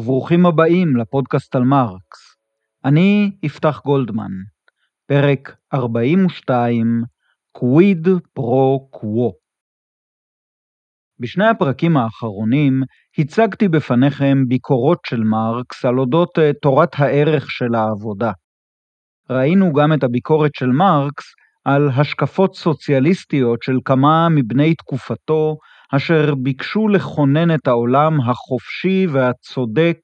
וברוכים הבאים לפודקאסט על מרקס. אני יפתח גולדמן, פרק 42, קוויד פרו קוו. בשני הפרקים האחרונים הצגתי בפניכם ביקורות של מרקס על אודות אה, תורת הערך של העבודה. ראינו גם את הביקורת של מרקס על השקפות סוציאליסטיות של כמה מבני תקופתו אשר ביקשו לכונן את העולם החופשי והצודק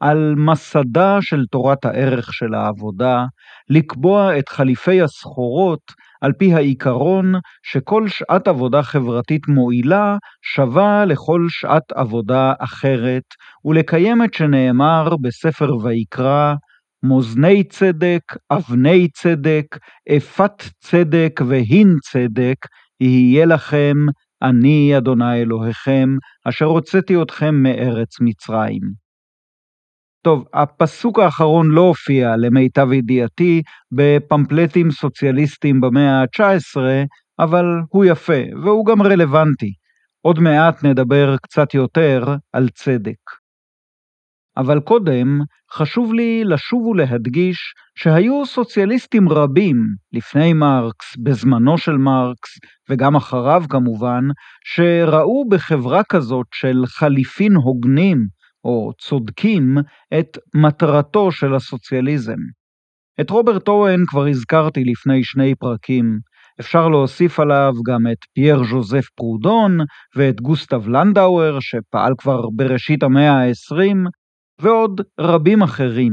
על מסדה של תורת הערך של העבודה, לקבוע את חליפי הסחורות על פי העיקרון שכל שעת עבודה חברתית מועילה שווה לכל שעת עבודה אחרת, ולקיים את שנאמר בספר ויקרא, מאזני צדק, אבני צדק, אפת צדק והין צדק, יהיה לכם אני אדוני אלוהיכם, אשר הוצאתי אתכם מארץ מצרים. טוב, הפסוק האחרון לא הופיע, למיטב ידיעתי, בפמפלטים סוציאליסטיים במאה ה-19, אבל הוא יפה, והוא גם רלוונטי. עוד מעט נדבר קצת יותר על צדק. אבל קודם חשוב לי לשוב ולהדגיש שהיו סוציאליסטים רבים לפני מרקס, בזמנו של מרקס, וגם אחריו כמובן, שראו בחברה כזאת של חליפין הוגנים או צודקים את מטרתו של הסוציאליזם. את רוברט אוון כבר הזכרתי לפני שני פרקים, אפשר להוסיף עליו גם את פייר ז'וזף פרודון ואת גוסטב לנדאואר, שפעל כבר בראשית המאה ה-20, ועוד רבים אחרים.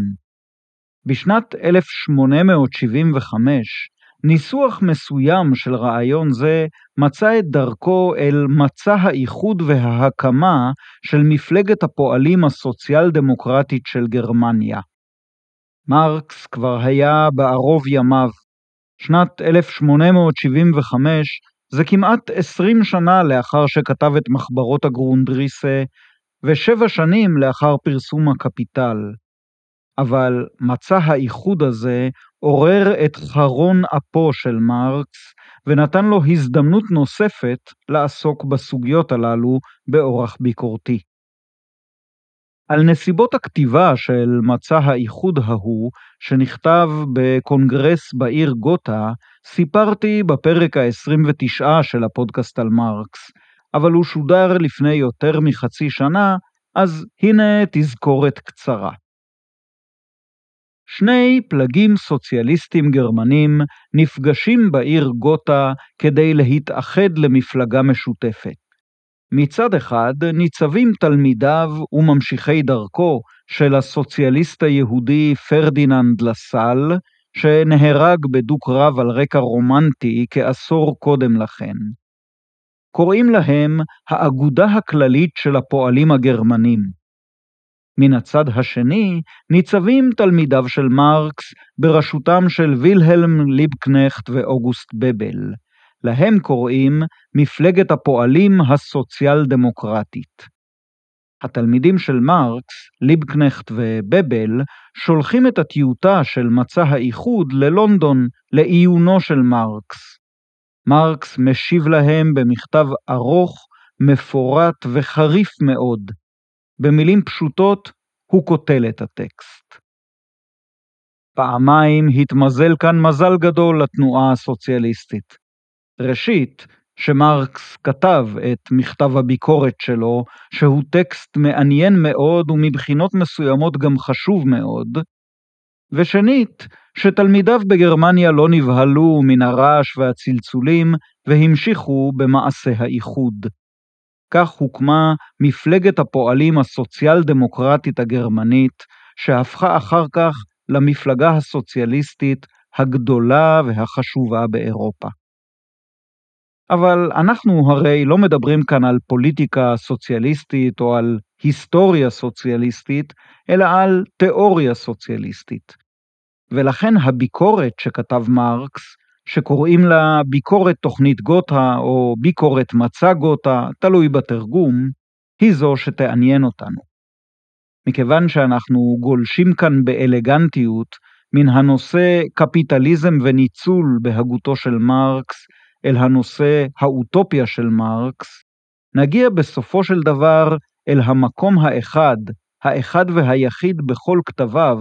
בשנת 1875, ניסוח מסוים של רעיון זה מצא את דרכו אל מצע האיחוד וההקמה של מפלגת הפועלים הסוציאל דמוקרטית של גרמניה. מרקס כבר היה בערוב ימיו. שנת 1875 זה כמעט 20 שנה לאחר שכתב את מחברות הגרונדריסה ושבע שנים לאחר פרסום הקפיטל. אבל מצע האיחוד הזה עורר את חרון אפו של מרקס, ונתן לו הזדמנות נוספת לעסוק בסוגיות הללו באורח ביקורתי. על נסיבות הכתיבה של מצע האיחוד ההוא, שנכתב בקונגרס בעיר גותה, סיפרתי בפרק ה-29 של הפודקאסט על מרקס, אבל הוא שודר לפני יותר מחצי שנה, אז הנה תזכורת קצרה. שני פלגים סוציאליסטים גרמנים נפגשים בעיר גותה כדי להתאחד למפלגה משותפת. מצד אחד ניצבים תלמידיו וממשיכי דרכו של הסוציאליסט היהודי פרדיננד לסל, שנהרג בדו-קרב על רקע רומנטי כעשור קודם לכן. קוראים להם האגודה הכללית של הפועלים הגרמנים. מן הצד השני ניצבים תלמידיו של מרקס בראשותם של וילהלם ליבקנכט ואוגוסט בבל. להם קוראים מפלגת הפועלים הסוציאל דמוקרטית. התלמידים של מרקס, ליבקנכט ובבל, שולחים את הטיוטה של מצע האיחוד ללונדון לעיונו של מרקס. מרקס משיב להם במכתב ארוך, מפורט וחריף מאוד. במילים פשוטות, הוא קוטל את הטקסט. פעמיים התמזל כאן מזל גדול לתנועה הסוציאליסטית. ראשית, שמרקס כתב את מכתב הביקורת שלו, שהוא טקסט מעניין מאוד ומבחינות מסוימות גם חשוב מאוד, ושנית, שתלמידיו בגרמניה לא נבהלו מן הרעש והצלצולים והמשיכו במעשה האיחוד. כך הוקמה מפלגת הפועלים הסוציאל דמוקרטית הגרמנית, שהפכה אחר כך למפלגה הסוציאליסטית הגדולה והחשובה באירופה. אבל אנחנו הרי לא מדברים כאן על פוליטיקה סוציאליסטית או על היסטוריה סוציאליסטית, אלא על תיאוריה סוציאליסטית. ולכן הביקורת שכתב מרקס, שקוראים לה ביקורת תוכנית גותה או ביקורת מצע גותה, תלוי בתרגום, היא זו שתעניין אותנו. מכיוון שאנחנו גולשים כאן באלגנטיות מן הנושא קפיטליזם וניצול בהגותו של מרקס אל הנושא האוטופיה של מרקס, נגיע בסופו של דבר אל המקום האחד, האחד והיחיד בכל כתביו,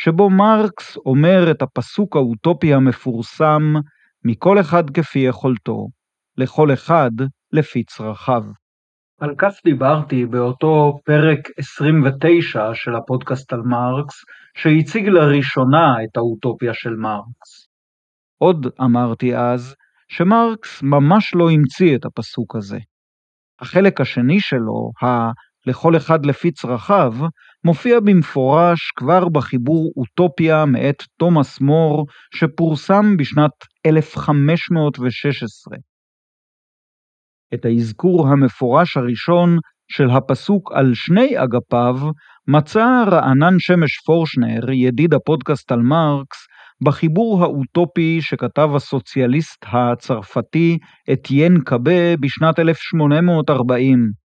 שבו מרקס אומר את הפסוק האוטופי המפורסם, מכל אחד כפי יכולתו, לכל אחד לפי צרכיו. על כך דיברתי באותו פרק 29 של הפודקאסט על מרקס, שהציג לראשונה את האוטופיה של מרקס. עוד אמרתי אז, שמרקס ממש לא המציא את הפסוק הזה. החלק השני שלו, ה- לכל אחד לפי צרכיו, מופיע במפורש כבר בחיבור אוטופיה מאת תומאס מור, שפורסם בשנת 1516. את האזכור המפורש הראשון של הפסוק על שני אגפיו מצא רענן שמש פורשנר, ידיד הפודקאסט על מרקס, בחיבור האוטופי שכתב הסוציאליסט הצרפתי אתיין קאבה בשנת 1840,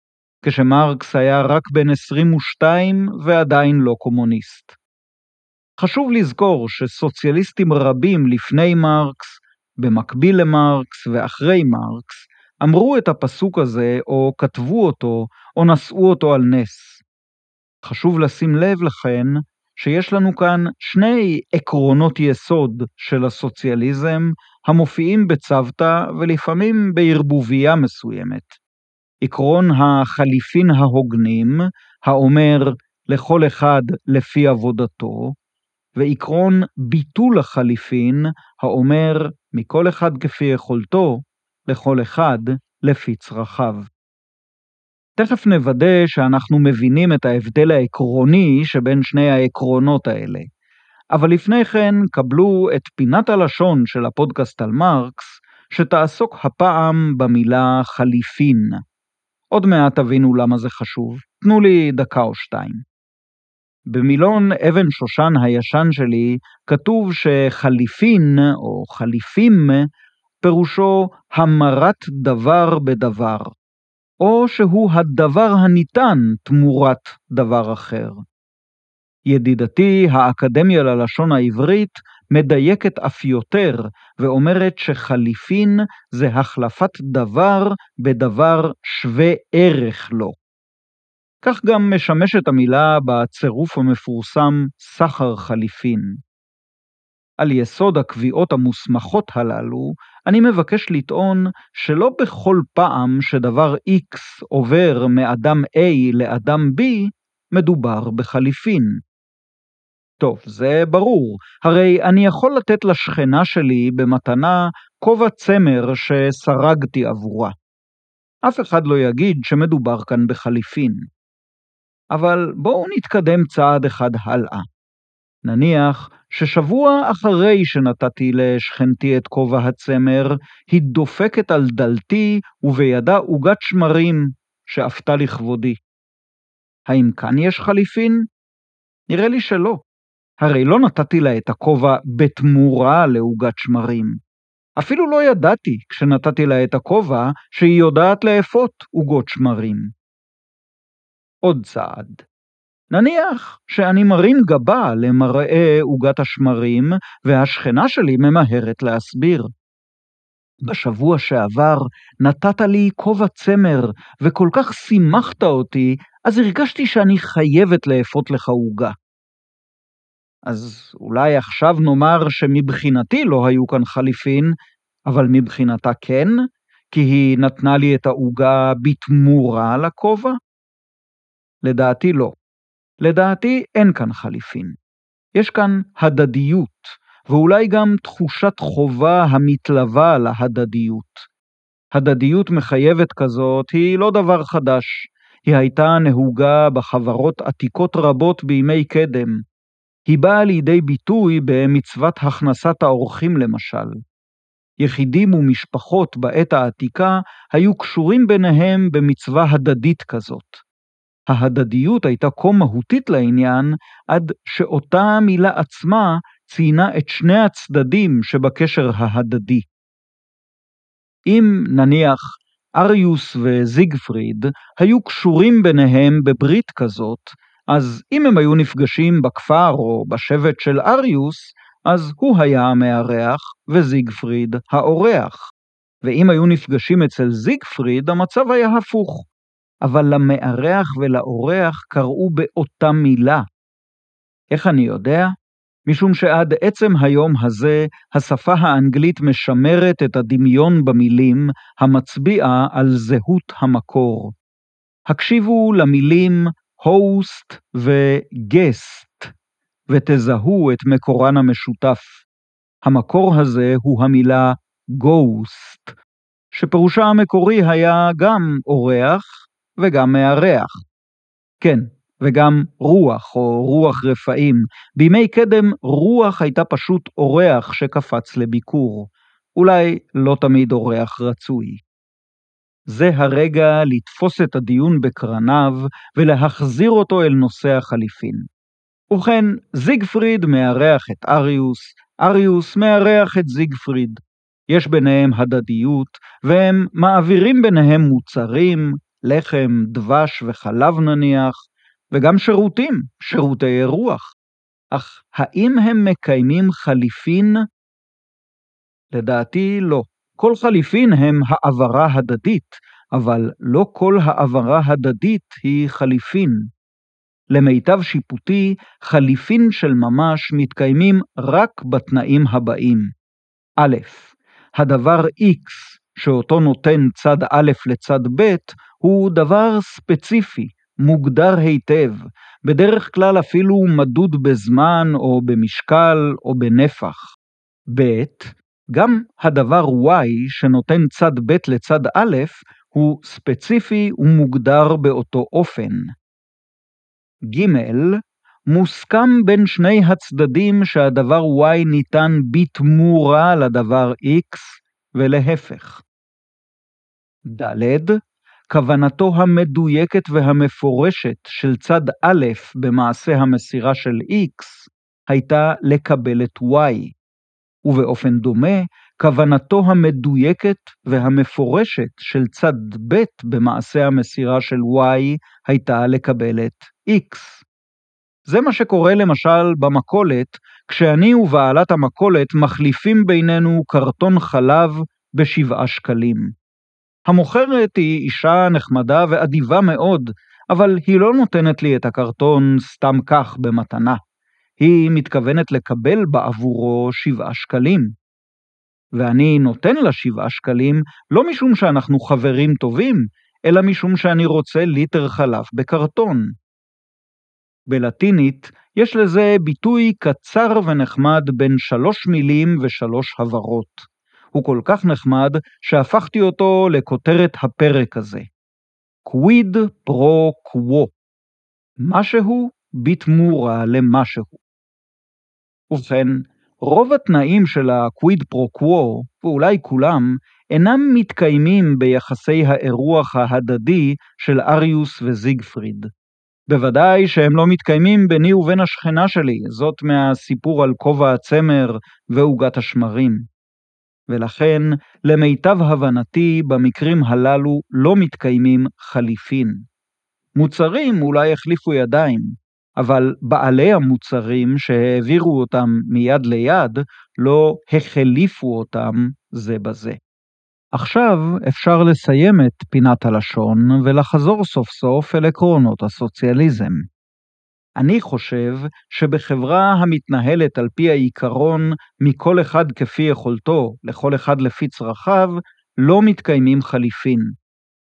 כשמרקס היה רק בן 22 ועדיין לא קומוניסט. חשוב לזכור שסוציאליסטים רבים לפני מרקס, במקביל למרקס ואחרי מרקס, אמרו את הפסוק הזה, או כתבו אותו, או נשאו אותו על נס. חשוב לשים לב לכן, שיש לנו כאן שני עקרונות יסוד של הסוציאליזם, המופיעים בצוותא ולפעמים בערבוביה מסוימת. עקרון החליפין ההוגנים, האומר לכל אחד לפי עבודתו, ועקרון ביטול החליפין, האומר מכל אחד כפי יכולתו, לכל אחד לפי צרכיו. תכף נוודא שאנחנו מבינים את ההבדל העקרוני שבין שני העקרונות האלה. אבל לפני כן קבלו את פינת הלשון של הפודקאסט על מרקס, שתעסוק הפעם במילה חליפין. עוד מעט תבינו למה זה חשוב, תנו לי דקה או שתיים. במילון אבן שושן הישן שלי כתוב שחליפין או חליפים פירושו המרת דבר בדבר, או שהוא הדבר הניתן תמורת דבר אחר. ידידתי, האקדמיה ללשון העברית מדייקת אף יותר, ואומרת שחליפין זה החלפת דבר בדבר שווה ערך לו. כך גם משמשת המילה בצירוף המפורסם סחר חליפין. על יסוד הקביעות המוסמכות הללו, אני מבקש לטעון שלא בכל פעם שדבר X עובר מאדם A לאדם B, מדובר בחליפין. טוב, זה ברור, הרי אני יכול לתת לשכנה שלי במתנה כובע צמר שסרגתי עבורה. אף אחד לא יגיד שמדובר כאן בחליפין. אבל בואו נתקדם צעד אחד הלאה. נניח ששבוע אחרי שנתתי לשכנתי את כובע הצמר, היא דופקת על דלתי ובידה עוגת שמרים שאפתה לכבודי. האם כאן יש חליפין? נראה לי שלא. הרי לא נתתי לה את הכובע בתמורה לעוגת שמרים. אפילו לא ידעתי, כשנתתי לה את הכובע, שהיא יודעת לאפות עוגות שמרים. עוד צעד. נניח שאני מרים גבה למראה עוגת השמרים, והשכנה שלי ממהרת להסביר. בשבוע שעבר נתת לי כובע צמר, וכל כך שימחת אותי, אז הרגשתי שאני חייבת לאפות לך עוגה. אז אולי עכשיו נאמר שמבחינתי לא היו כאן חליפין, אבל מבחינתה כן, כי היא נתנה לי את העוגה בתמורה לכובע? לדעתי לא. לדעתי אין כאן חליפין. יש כאן הדדיות, ואולי גם תחושת חובה המתלווה להדדיות. הדדיות מחייבת כזאת היא לא דבר חדש, היא הייתה נהוגה בחברות עתיקות רבות בימי קדם. היא באה לידי ביטוי במצוות הכנסת האורחים למשל. יחידים ומשפחות בעת העתיקה היו קשורים ביניהם במצווה הדדית כזאת. ההדדיות הייתה כה מהותית לעניין, עד שאותה המילה עצמה ציינה את שני הצדדים שבקשר ההדדי. אם נניח אריוס וזיגפריד היו קשורים ביניהם בברית כזאת, אז אם הם היו נפגשים בכפר או בשבט של אריוס, אז הוא היה המארח וזיגפריד האורח. ואם היו נפגשים אצל זיגפריד, המצב היה הפוך. אבל למארח ולאורח קראו באותה מילה. איך אני יודע? משום שעד עצם היום הזה, השפה האנגלית משמרת את הדמיון במילים המצביע על זהות המקור. הקשיבו למילים host ו-guest, ותזהו את מקורן המשותף. המקור הזה הוא המילה ghost, שפירושה המקורי היה גם אורח וגם מארח. כן, וגם רוח או רוח רפאים. בימי קדם רוח הייתה פשוט אורח שקפץ לביקור, אולי לא תמיד אורח רצוי. זה הרגע לתפוס את הדיון בקרניו ולהחזיר אותו אל נושא החליפין. ובכן, זיגפריד מארח את אריוס, אריוס מארח את זיגפריד. יש ביניהם הדדיות, והם מעבירים ביניהם מוצרים, לחם, דבש וחלב נניח, וגם שירותים, שירותי אירוח. אך האם הם מקיימים חליפין? לדעתי לא. כל חליפין הם העברה הדדית, אבל לא כל העברה הדדית היא חליפין. למיטב שיפוטי, חליפין של ממש מתקיימים רק בתנאים הבאים. א', הדבר X שאותו נותן צד א' לצד ב' הוא דבר ספציפי, מוגדר היטב, בדרך כלל אפילו מדוד בזמן או במשקל או בנפח. ב. גם הדבר y שנותן צד ב' לצד א' הוא ספציפי ומוגדר באותו אופן. ג. מוסכם בין שני הצדדים שהדבר y ניתן בתמורה לדבר x ולהפך. ד. כוונתו המדויקת והמפורשת של צד א' במעשה המסירה של X הייתה לקבל את Y, ובאופן דומה, כוונתו המדויקת והמפורשת של צד ב' במעשה המסירה של Y הייתה לקבל את X. זה מה שקורה למשל במכולת, כשאני ובעלת המכולת מחליפים בינינו קרטון חלב בשבעה שקלים. המוכרת היא אישה נחמדה ואדיבה מאוד, אבל היא לא נותנת לי את הקרטון סתם כך במתנה. היא מתכוונת לקבל בעבורו שבעה שקלים. ואני נותן לה שבעה שקלים לא משום שאנחנו חברים טובים, אלא משום שאני רוצה ליטר חלב בקרטון. בלטינית יש לזה ביטוי קצר ונחמד בין שלוש מילים ושלוש הברות. הוא כל כך נחמד, שהפכתי אותו לכותרת הפרק הזה. קוויד פרו קוו. משהו בתמורה למשהו. ובכן, רוב התנאים של הקוויד פרו קוו, ואולי כולם, אינם מתקיימים ביחסי האירוח ההדדי של אריוס וזיגפריד. בוודאי שהם לא מתקיימים ביני ובין השכנה שלי, זאת מהסיפור על כובע הצמר ועוגת השמרים. ולכן, למיטב הבנתי, במקרים הללו לא מתקיימים חליפין. מוצרים אולי החליפו ידיים, אבל בעלי המוצרים שהעבירו אותם מיד ליד, לא החליפו אותם זה בזה. עכשיו אפשר לסיים את פינת הלשון ולחזור סוף סוף אל עקרונות הסוציאליזם. אני חושב שבחברה המתנהלת על פי העיקרון מכל אחד כפי יכולתו, לכל אחד לפי צרכיו, לא מתקיימים חליפין.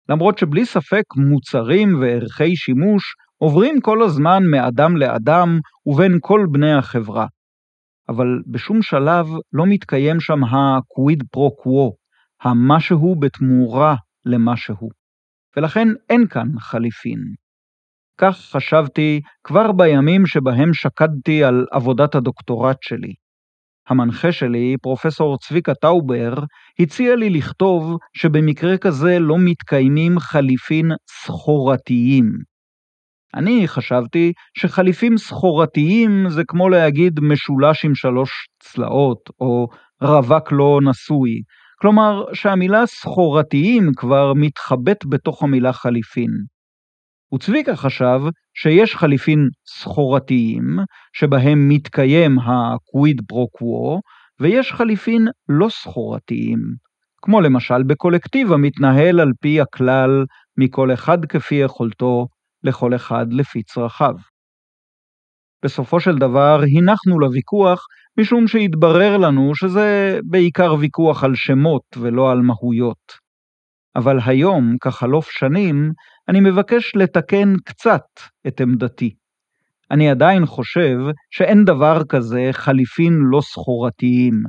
למרות שבלי ספק מוצרים וערכי שימוש עוברים כל הזמן מאדם לאדם ובין כל בני החברה. אבל בשום שלב לא מתקיים שם ה-quid pro quo, המשהו בתמורה למשהו. ולכן אין כאן חליפין. כך חשבתי כבר בימים שבהם שקדתי על עבודת הדוקטורט שלי. המנחה שלי, פרופסור צביקה טאובר, הציע לי לכתוב שבמקרה כזה לא מתקיימים חליפין סחורתיים. אני חשבתי שחליפין סחורתיים זה כמו להגיד משולש עם שלוש צלעות, או רווק לא נשוי. כלומר, שהמילה סחורתיים כבר מתחבאת בתוך המילה חליפין. וצביקה חשב שיש חליפין סחורתיים, שבהם מתקיים הקוויד פרו קוו, ויש חליפין לא סחורתיים, כמו למשל בקולקטיב המתנהל על פי הכלל מכל אחד כפי יכולתו, לכל אחד לפי צרכיו. בסופו של דבר הנחנו לוויכוח משום שהתברר לנו שזה בעיקר ויכוח על שמות ולא על מהויות. אבל היום, כחלוף שנים, אני מבקש לתקן קצת את עמדתי. אני עדיין חושב שאין דבר כזה חליפין לא סחורתיים,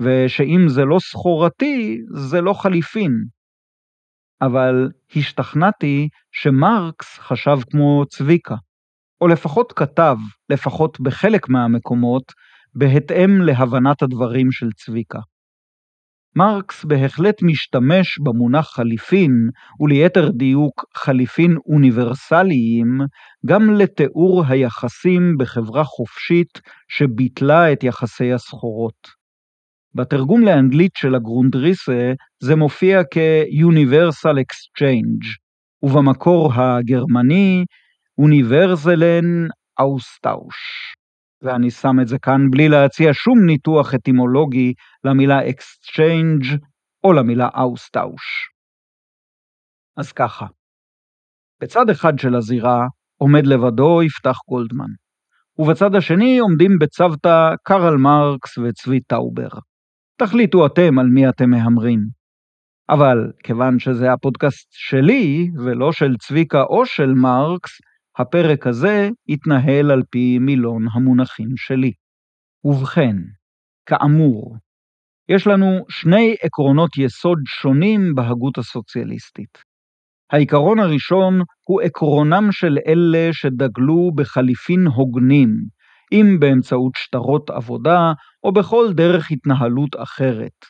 ושאם זה לא סחורתי, זה לא חליפין. אבל השתכנעתי שמרקס חשב כמו צביקה, או לפחות כתב, לפחות בחלק מהמקומות, בהתאם להבנת הדברים של צביקה. מרקס בהחלט משתמש במונח חליפין, וליתר דיוק חליפין אוניברסליים, גם לתיאור היחסים בחברה חופשית שביטלה את יחסי הסחורות. בתרגום לאנגלית של הגרונדריסה זה מופיע כ-Universal Exchange, ובמקור הגרמני Universalen Austausch. ואני שם את זה כאן בלי להציע שום ניתוח אטימולוגי למילה Exchange או למילה Austausch. אז ככה, בצד אחד של הזירה עומד לבדו יפתח גולדמן, ובצד השני עומדים בצוותא קרל מרקס וצבי טאובר. תחליטו אתם על מי אתם מהמרים. אבל כיוון שזה הפודקאסט שלי ולא של צביקה או של מרקס, הפרק הזה יתנהל על פי מילון המונחים שלי. ובכן, כאמור, יש לנו שני עקרונות יסוד שונים בהגות הסוציאליסטית. העיקרון הראשון הוא עקרונם של אלה שדגלו בחליפין הוגנים, אם באמצעות שטרות עבודה או בכל דרך התנהלות אחרת.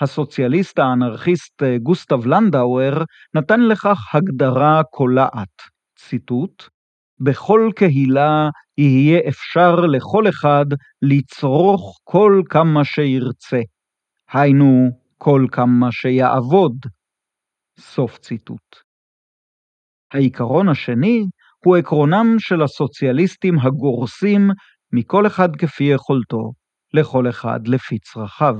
הסוציאליסט האנרכיסט גוסטב לנדאואר נתן לכך הגדרה קולעת, ציטוט, בכל קהילה יהיה אפשר לכל אחד לצרוך כל כמה שירצה, היינו כל כמה שיעבוד. סוף ציטוט. העיקרון השני הוא עקרונם של הסוציאליסטים הגורסים מכל אחד כפי יכולתו, לכל אחד לפי צרכיו.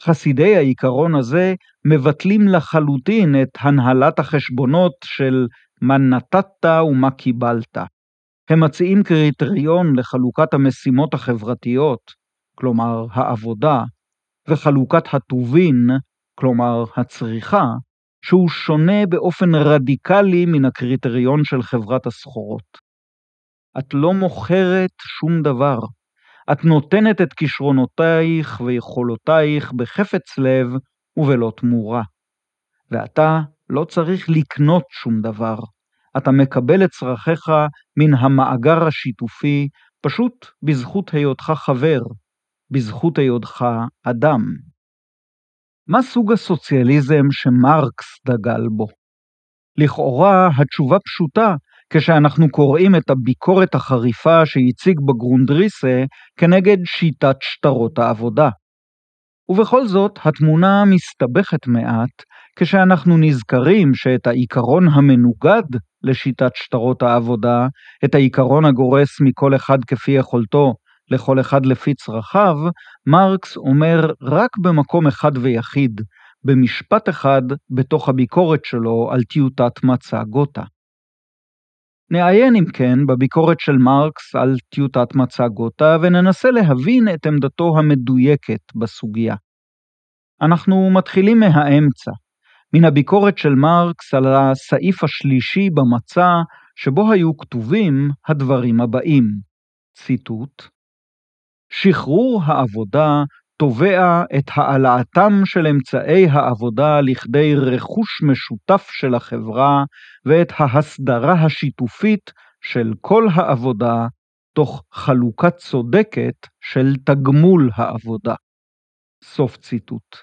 חסידי העיקרון הזה מבטלים לחלוטין את הנהלת החשבונות של מה נתת ומה קיבלת. הם מציעים קריטריון לחלוקת המשימות החברתיות, כלומר העבודה, וחלוקת הטובין, כלומר הצריכה, שהוא שונה באופן רדיקלי מן הקריטריון של חברת הסחורות. את לא מוכרת שום דבר, את נותנת את כישרונותייך ויכולותייך בחפץ לב ובלא תמורה. ואתה לא צריך לקנות שום דבר. אתה מקבל את צרכיך מן המאגר השיתופי פשוט בזכות היותך חבר, בזכות היותך אדם. מה סוג הסוציאליזם שמרקס דגל בו? לכאורה התשובה פשוטה כשאנחנו קוראים את הביקורת החריפה שהציג בגרונדריסה כנגד שיטת שטרות העבודה. ובכל זאת, התמונה מסתבכת מעט כשאנחנו נזכרים שאת העיקרון המנוגד לשיטת שטרות העבודה, את העיקרון הגורס מכל אחד כפי יכולתו, לכל אחד לפי צרכיו, מרקס אומר רק במקום אחד ויחיד, במשפט אחד בתוך הביקורת שלו על טיוטת מצע גותה. נעיין אם כן בביקורת של מרקס על טיוטת מצע גותה וננסה להבין את עמדתו המדויקת בסוגיה. אנחנו מתחילים מהאמצע, מן הביקורת של מרקס על הסעיף השלישי במצע שבו היו כתובים הדברים הבאים, ציטוט: שחרור העבודה תובע את העלאתם של אמצעי העבודה לכדי רכוש משותף של החברה ואת ההסדרה השיתופית של כל העבודה תוך חלוקה צודקת של תגמול העבודה. סוף ציטוט.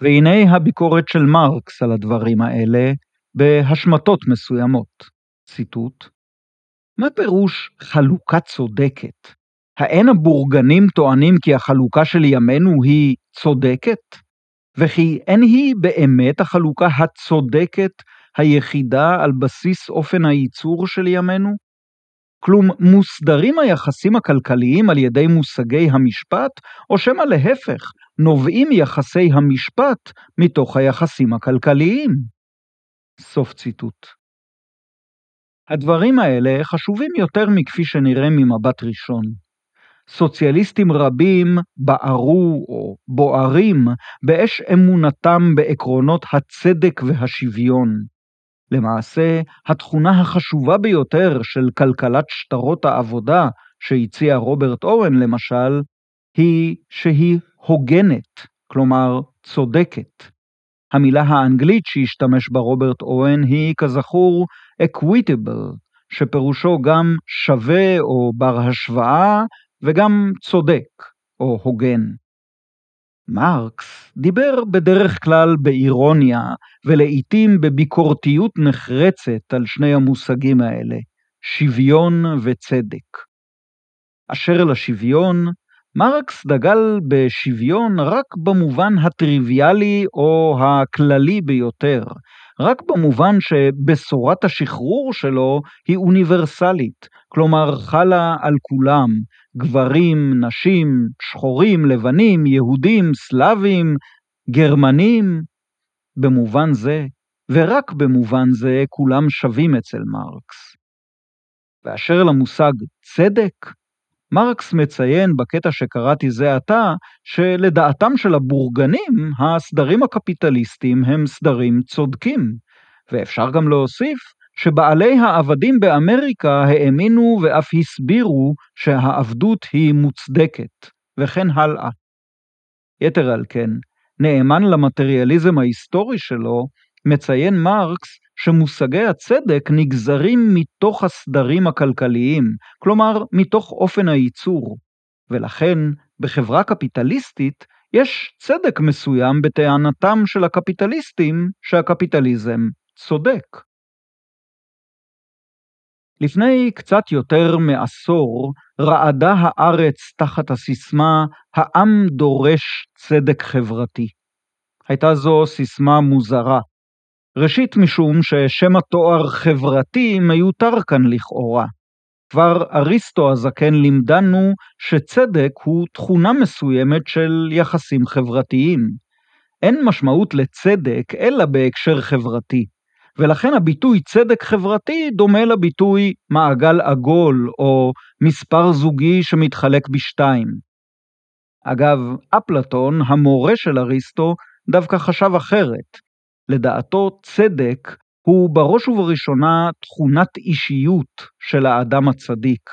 והנה הביקורת של מרקס על הדברים האלה בהשמטות מסוימות. ציטוט: מה פירוש חלוקה צודקת? האין הבורגנים טוענים כי החלוקה של ימינו היא צודקת? וכי אין היא באמת החלוקה הצודקת היחידה על בסיס אופן הייצור של ימינו? כלום מוסדרים היחסים הכלכליים על ידי מושגי המשפט, או שמא להפך, נובעים יחסי המשפט מתוך היחסים הכלכליים? סוף ציטוט. הדברים האלה חשובים יותר מכפי שנראה ממבט ראשון. סוציאליסטים רבים בערו או בוערים באש אמונתם בעקרונות הצדק והשוויון. למעשה, התכונה החשובה ביותר של כלכלת שטרות העבודה שהציע רוברט אורן למשל, היא שהיא הוגנת, כלומר צודקת. המילה האנגלית שהשתמש בה רוברט אורן היא, כזכור, equitable, שפירושו גם שווה או בר השוואה, וגם צודק או הוגן. מרקס דיבר בדרך כלל באירוניה ולעיתים בביקורתיות נחרצת על שני המושגים האלה, שוויון וצדק. אשר לשוויון, מרקס דגל בשוויון רק במובן הטריוויאלי או הכללי ביותר, רק במובן שבשורת השחרור שלו היא אוניברסלית, כלומר חלה על כולם, גברים, נשים, שחורים, לבנים, יהודים, סלאבים, גרמנים. במובן זה, ורק במובן זה, כולם שווים אצל מרקס. ואשר למושג צדק, מרקס מציין בקטע שקראתי זה עתה, שלדעתם של הבורגנים, הסדרים הקפיטליסטיים הם סדרים צודקים. ואפשר גם להוסיף שבעלי העבדים באמריקה האמינו ואף הסבירו שהעבדות היא מוצדקת, וכן הלאה. יתר על כן, נאמן למטריאליזם ההיסטורי שלו, מציין מרקס שמושגי הצדק נגזרים מתוך הסדרים הכלכליים, כלומר מתוך אופן הייצור, ולכן בחברה קפיטליסטית יש צדק מסוים בטענתם של הקפיטליסטים שהקפיטליזם צודק. לפני קצת יותר מעשור רעדה הארץ תחת הסיסמה "העם דורש צדק חברתי". הייתה זו סיסמה מוזרה. ראשית משום ששם התואר חברתי מיותר כאן לכאורה. כבר אריסטו הזקן לימדנו שצדק הוא תכונה מסוימת של יחסים חברתיים. אין משמעות לצדק אלא בהקשר חברתי. ולכן הביטוי צדק חברתי דומה לביטוי מעגל עגול או מספר זוגי שמתחלק בשתיים. אגב, אפלטון, המורה של אריסטו, דווקא חשב אחרת. לדעתו צדק הוא בראש ובראשונה תכונת אישיות של האדם הצדיק,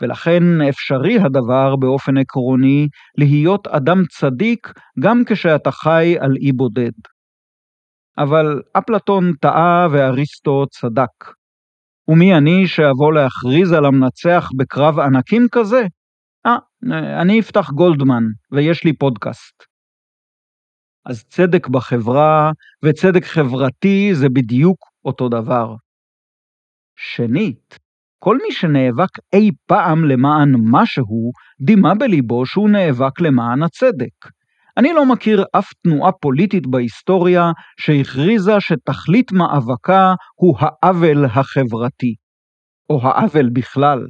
ולכן אפשרי הדבר באופן עקרוני להיות אדם צדיק גם כשאתה חי על אי בודד. אבל אפלטון טעה ואריסטו צדק. ומי אני שאבוא להכריז על המנצח בקרב ענקים כזה? אה, אני אפתח גולדמן, ויש לי פודקאסט. אז צדק בחברה וצדק חברתי זה בדיוק אותו דבר. שנית, כל מי שנאבק אי פעם למען משהו, דימה בליבו שהוא נאבק למען הצדק. אני לא מכיר אף תנועה פוליטית בהיסטוריה שהכריזה שתכלית מאבקה הוא העוול החברתי, או העוול בכלל.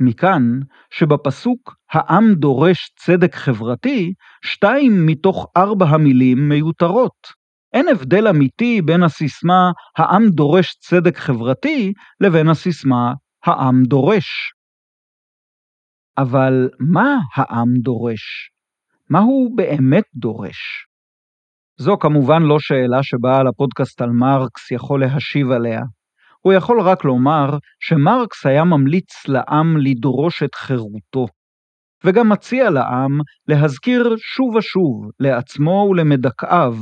מכאן שבפסוק העם דורש צדק חברתי, שתיים מתוך ארבע המילים מיותרות. אין הבדל אמיתי בין הסיסמה העם דורש צדק חברתי לבין הסיסמה העם דורש. אבל מה העם דורש? מה הוא באמת דורש? זו כמובן לא שאלה שבעל הפודקאסט על מרקס יכול להשיב עליה. הוא יכול רק לומר שמרקס היה ממליץ לעם לדרוש את חירותו, וגם מציע לעם להזכיר שוב ושוב לעצמו ולמדכאיו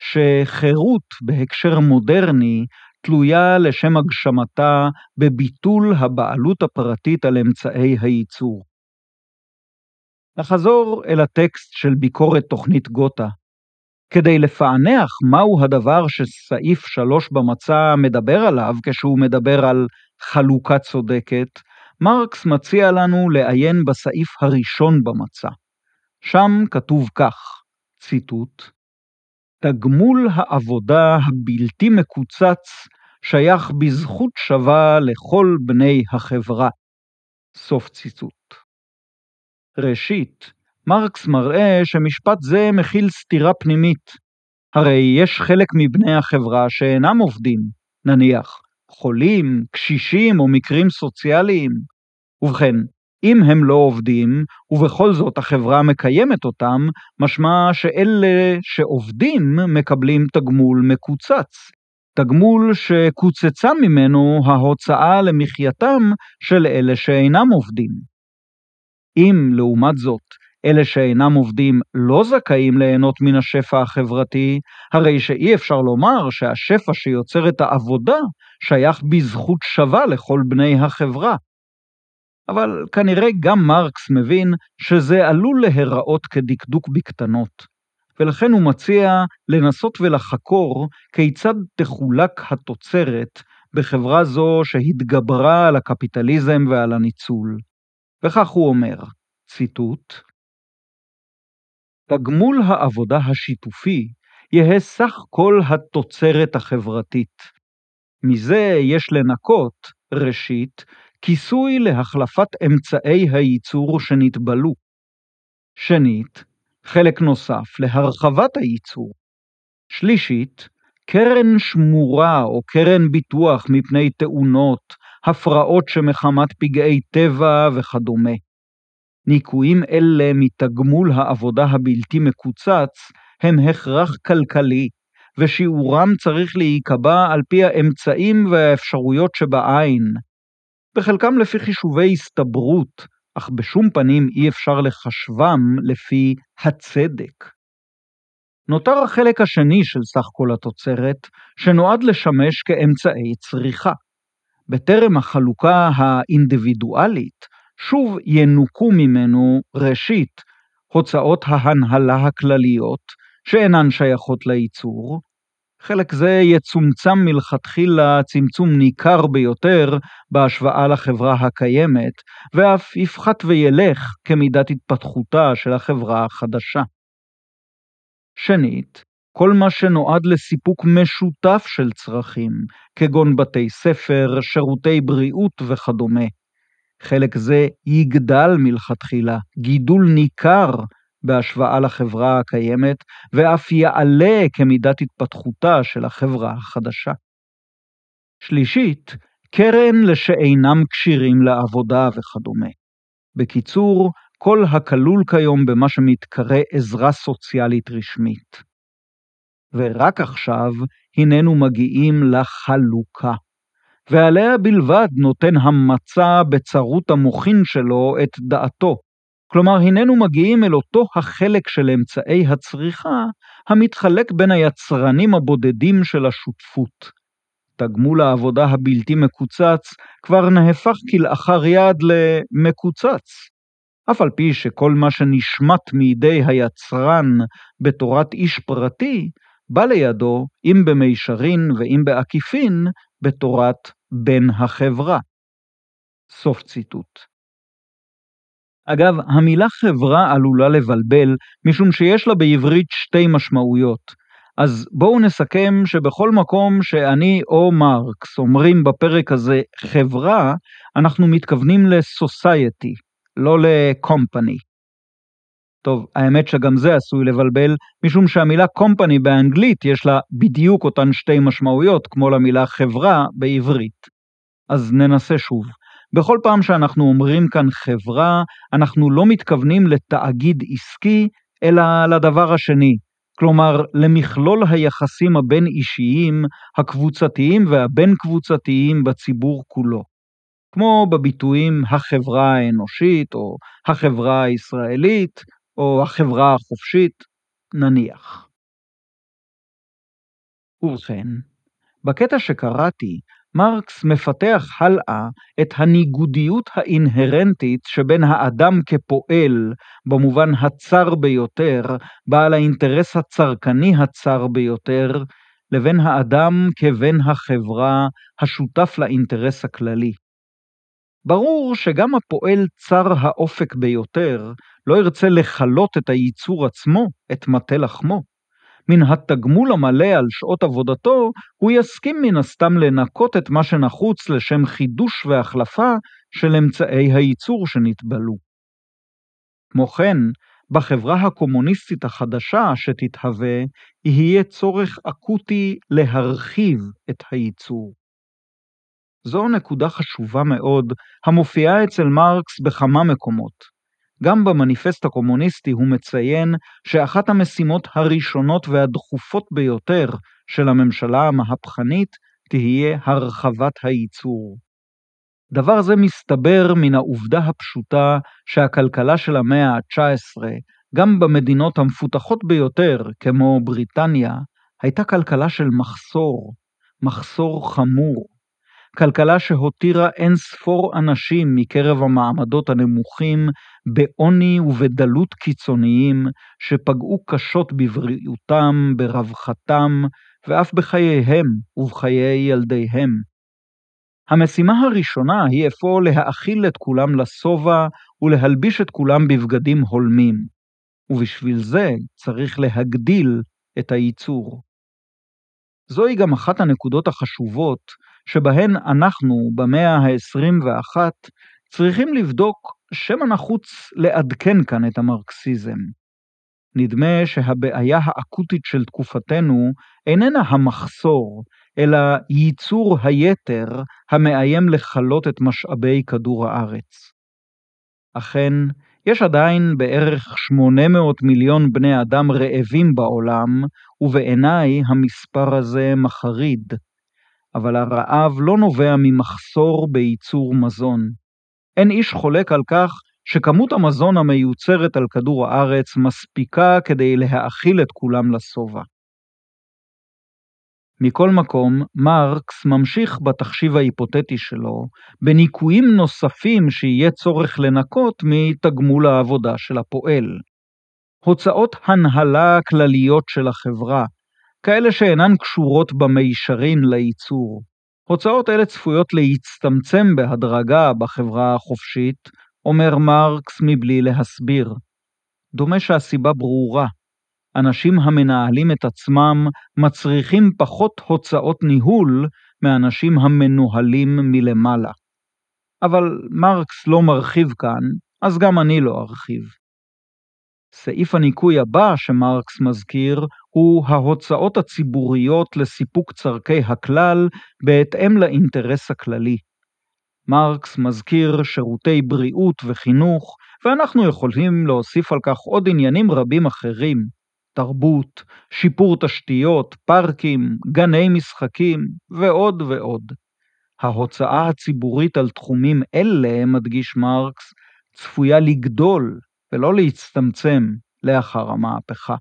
שחירות בהקשר מודרני תלויה לשם הגשמתה בביטול הבעלות הפרטית על אמצעי הייצור. נחזור אל הטקסט של ביקורת תוכנית גותה. כדי לפענח מהו הדבר שסעיף 3 במצע מדבר עליו כשהוא מדבר על חלוקה צודקת, מרקס מציע לנו לעיין בסעיף הראשון במצע. שם כתוב כך, ציטוט: תגמול העבודה הבלתי מקוצץ שייך בזכות שווה לכל בני החברה. סוף ציטוט. ראשית, מרקס מראה שמשפט זה מכיל סתירה פנימית. הרי יש חלק מבני החברה שאינם עובדים, נניח חולים, קשישים או מקרים סוציאליים. ובכן, אם הם לא עובדים, ובכל זאת החברה מקיימת אותם, משמע שאלה שעובדים מקבלים תגמול מקוצץ. תגמול שקוצצה ממנו ההוצאה למחייתם של אלה שאינם עובדים. אם, לעומת זאת, אלה שאינם עובדים לא זכאים ליהנות מן השפע החברתי, הרי שאי אפשר לומר שהשפע שיוצר את העבודה שייך בזכות שווה לכל בני החברה. אבל כנראה גם מרקס מבין שזה עלול להיראות כדקדוק בקטנות, ולכן הוא מציע לנסות ולחקור כיצד תחולק התוצרת בחברה זו שהתגברה על הקפיטליזם ועל הניצול. וכך הוא אומר, ציטוט: תגמול העבודה השיתופי יהא סך כל התוצרת החברתית. מזה יש לנקות, ראשית, כיסוי להחלפת אמצעי הייצור שנתבלו. שנית, חלק נוסף להרחבת הייצור. שלישית, קרן שמורה או קרן ביטוח מפני תאונות, הפרעות שמחמת פגעי טבע וכדומה. ניכויים אלה מתגמול העבודה הבלתי מקוצץ הם הכרח כלכלי, ושיעורם צריך להיקבע על פי האמצעים והאפשרויות שבעין. בחלקם לפי חישובי הסתברות, אך בשום פנים אי אפשר לחשבם לפי הצדק. נותר החלק השני של סך כל התוצרת, שנועד לשמש כאמצעי צריכה. בטרם החלוקה האינדיבידואלית, שוב ינוכו ממנו ראשית הוצאות ההנהלה הכלליות, שאינן שייכות לייצור, חלק זה יצומצם מלכתחילה צמצום ניכר ביותר בהשוואה לחברה הקיימת, ואף יפחת וילך כמידת התפתחותה של החברה החדשה. שנית, כל מה שנועד לסיפוק משותף של צרכים, כגון בתי ספר, שירותי בריאות וכדומה, חלק זה יגדל מלכתחילה, גידול ניכר בהשוואה לחברה הקיימת, ואף יעלה כמידת התפתחותה של החברה החדשה. שלישית, קרן לשאינם כשירים לעבודה וכדומה. בקיצור, כל הכלול כיום במה שמתקרא עזרה סוציאלית רשמית. ורק עכשיו הננו מגיעים לחלוקה. ועליה בלבד נותן המצע בצרות המוחין שלו את דעתו. כלומר, הננו מגיעים אל אותו החלק של אמצעי הצריכה, המתחלק בין היצרנים הבודדים של השותפות. תגמול העבודה הבלתי מקוצץ כבר נהפך כלאחר יד למקוצץ. אף על פי שכל מה שנשמט מידי היצרן בתורת איש פרטי, בא לידו, אם במישרין ואם בעקיפין, בתורת בן החברה. סוף ציטוט. אגב, המילה חברה עלולה לבלבל, משום שיש לה בעברית שתי משמעויות. אז בואו נסכם שבכל מקום שאני או מרקס אומרים בפרק הזה חברה, אנחנו מתכוונים ל-society, לא ל-company. טוב, האמת שגם זה עשוי לבלבל, משום שהמילה company באנגלית יש לה בדיוק אותן שתי משמעויות כמו למילה חברה בעברית. אז ננסה שוב. בכל פעם שאנחנו אומרים כאן חברה, אנחנו לא מתכוונים לתאגיד עסקי, אלא לדבר השני, כלומר למכלול היחסים הבין-אישיים, הקבוצתיים והבין-קבוצתיים בציבור כולו. כמו בביטויים החברה האנושית, או החברה הישראלית, או החברה החופשית, נניח. ובכן, בקטע שקראתי, מרקס מפתח הלאה את הניגודיות האינהרנטית שבין האדם כפועל, במובן הצר ביותר, בעל האינטרס הצרכני הצר ביותר, לבין האדם כבן החברה, השותף לאינטרס הכללי. ברור שגם הפועל צר האופק ביותר לא ירצה לכלות את הייצור עצמו, את מטה לחמו. מן התגמול המלא על שעות עבודתו, הוא יסכים מן הסתם לנקות את מה שנחוץ לשם חידוש והחלפה של אמצעי הייצור שנתבלו. כמו כן, בחברה הקומוניסטית החדשה שתתהווה, יהיה צורך אקוטי להרחיב את הייצור. זו נקודה חשובה מאוד, המופיעה אצל מרקס בכמה מקומות. גם במניפסט הקומוניסטי הוא מציין שאחת המשימות הראשונות והדחופות ביותר של הממשלה המהפכנית תהיה הרחבת הייצור. דבר זה מסתבר מן העובדה הפשוטה שהכלכלה של המאה ה-19, גם במדינות המפותחות ביותר, כמו בריטניה, הייתה כלכלה של מחסור, מחסור חמור. כלכלה שהותירה אין ספור אנשים מקרב המעמדות הנמוכים בעוני ובדלות קיצוניים, שפגעו קשות בבריאותם, ברווחתם, ואף בחייהם ובחיי ילדיהם. המשימה הראשונה היא אפוא להאכיל את כולם לשובע ולהלביש את כולם בבגדים הולמים, ובשביל זה צריך להגדיל את הייצור. זוהי גם אחת הנקודות החשובות שבהן אנחנו, במאה ה-21, צריכים לבדוק שמא נחוץ לעדכן כאן את המרקסיזם. נדמה שהבעיה האקוטית של תקופתנו איננה המחסור, אלא ייצור היתר המאיים לכלות את משאבי כדור הארץ. אכן, יש עדיין בערך 800 מיליון בני אדם רעבים בעולם, ובעיניי המספר הזה מחריד. אבל הרעב לא נובע ממחסור בייצור מזון. אין איש חולק על כך שכמות המזון המיוצרת על כדור הארץ מספיקה כדי להאכיל את כולם לשובע. מכל מקום, מרקס ממשיך בתחשיב ההיפותטי שלו, בניקויים נוספים שיהיה צורך לנקות מתגמול העבודה של הפועל. הוצאות הנהלה כלליות של החברה, כאלה שאינן קשורות במישרין לייצור. הוצאות אלה צפויות להצטמצם בהדרגה בחברה החופשית, אומר מרקס מבלי להסביר. דומה שהסיבה ברורה. אנשים המנהלים את עצמם מצריכים פחות הוצאות ניהול מאנשים המנוהלים מלמעלה. אבל מרקס לא מרחיב כאן, אז גם אני לא ארחיב. סעיף הניקוי הבא שמרקס מזכיר הוא ההוצאות הציבוריות לסיפוק צורכי הכלל בהתאם לאינטרס הכללי. מרקס מזכיר שירותי בריאות וחינוך, ואנחנו יכולים להוסיף על כך עוד עניינים רבים אחרים, תרבות, שיפור תשתיות, פארקים, גני משחקים ועוד ועוד. ההוצאה הציבורית על תחומים אלה, מדגיש מרקס, צפויה לגדול ולא להצטמצם לאחר המהפכה.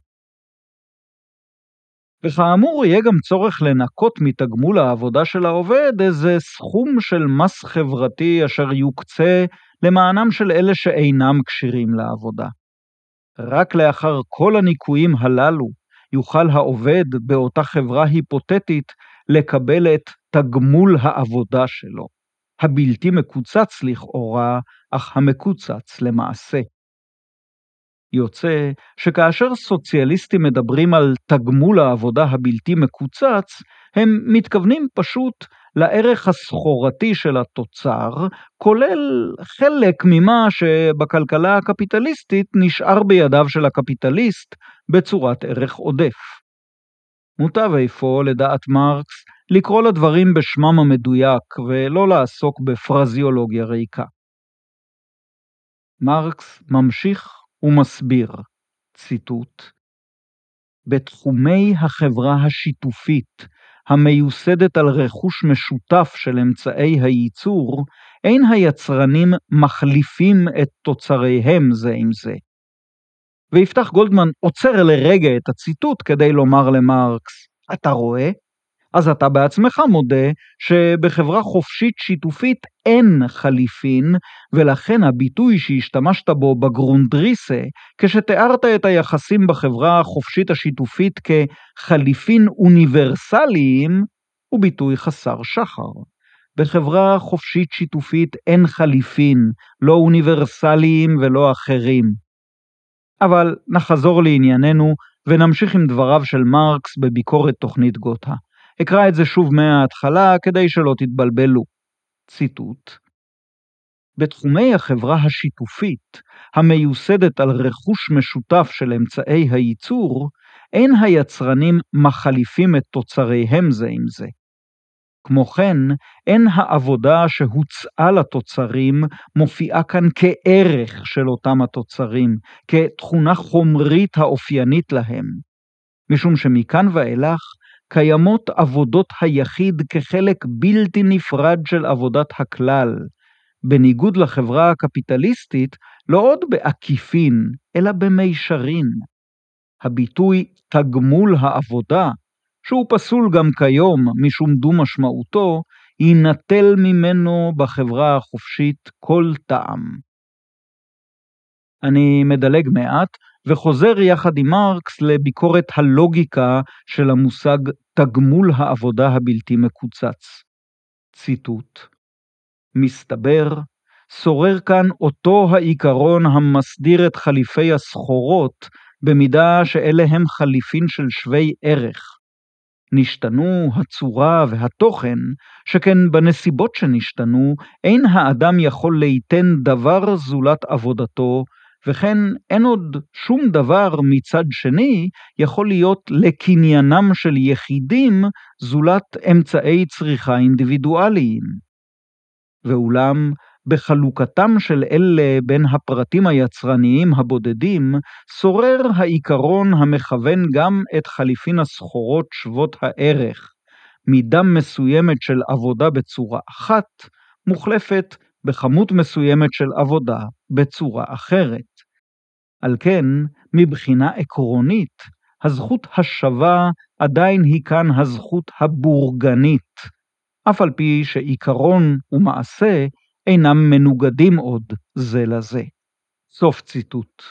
וכאמור, יהיה גם צורך לנקות מתגמול העבודה של העובד איזה סכום של מס חברתי אשר יוקצה למענם של אלה שאינם כשירים לעבודה. רק לאחר כל הניכויים הללו יוכל העובד באותה חברה היפותטית לקבל את תגמול העבודה שלו, הבלתי מקוצץ לכאורה, אך המקוצץ למעשה. יוצא שכאשר סוציאליסטים מדברים על תגמול העבודה הבלתי מקוצץ, הם מתכוונים פשוט לערך הסחורתי של התוצר, כולל חלק ממה שבכלכלה הקפיטליסטית נשאר בידיו של הקפיטליסט בצורת ערך עודף. מוטב אפוא, לדעת מרקס, לקרוא לדברים בשמם המדויק ולא לעסוק בפרזיולוגיה ריקה. מרקס ממשיך ומסביר, ציטוט, בתחומי החברה השיתופית, המיוסדת על רכוש משותף של אמצעי הייצור, אין היצרנים מחליפים את תוצריהם זה עם זה. ויפתח גולדמן עוצר לרגע את הציטוט כדי לומר למרקס, אתה רואה? אז אתה בעצמך מודה שבחברה חופשית שיתופית אין חליפין, ולכן הביטוי שהשתמשת בו בגרונדריסה, כשתיארת את היחסים בחברה החופשית השיתופית כחליפין אוניברסליים, הוא ביטוי חסר שחר. בחברה חופשית שיתופית אין חליפין, לא אוניברסליים ולא אחרים. אבל נחזור לענייננו ונמשיך עם דבריו של מרקס בביקורת תוכנית גותה. אקרא את זה שוב מההתחלה כדי שלא תתבלבלו. ציטוט בתחומי החברה השיתופית, המיוסדת על רכוש משותף של אמצעי הייצור, אין היצרנים מחליפים את תוצריהם זה עם זה. כמו כן, אין העבודה שהוצעה לתוצרים מופיעה כאן כערך של אותם התוצרים, כתכונה חומרית האופיינית להם, משום שמכאן ואילך קיימות עבודות היחיד כחלק בלתי נפרד של עבודת הכלל, בניגוד לחברה הקפיטליסטית, לא עוד בעקיפין, אלא במישרין. הביטוי תגמול העבודה, שהוא פסול גם כיום משום דו-משמעותו, יינטל ממנו בחברה החופשית כל טעם. אני מדלג מעט, וחוזר יחד עם מרקס לביקורת הלוגיקה של המושג תגמול העבודה הבלתי מקוצץ. ציטוט מסתבר, שורר כאן אותו העיקרון המסדיר את חליפי הסחורות, במידה שאלה הם חליפין של שווי ערך. נשתנו הצורה והתוכן, שכן בנסיבות שנשתנו, אין האדם יכול ליתן דבר זולת עבודתו, וכן אין עוד שום דבר מצד שני יכול להיות לקניינם של יחידים זולת אמצעי צריכה אינדיבידואליים. ואולם, בחלוקתם של אלה בין הפרטים היצרניים הבודדים, שורר העיקרון המכוון גם את חליפין הסחורות שוות הערך, מידה מסוימת של עבודה בצורה אחת, מוחלפת בכמות מסוימת של עבודה בצורה אחרת. על כן, מבחינה עקרונית, הזכות השווה עדיין היא כאן הזכות הבורגנית, אף על פי שעיקרון ומעשה אינם מנוגדים עוד זה לזה. סוף ציטוט.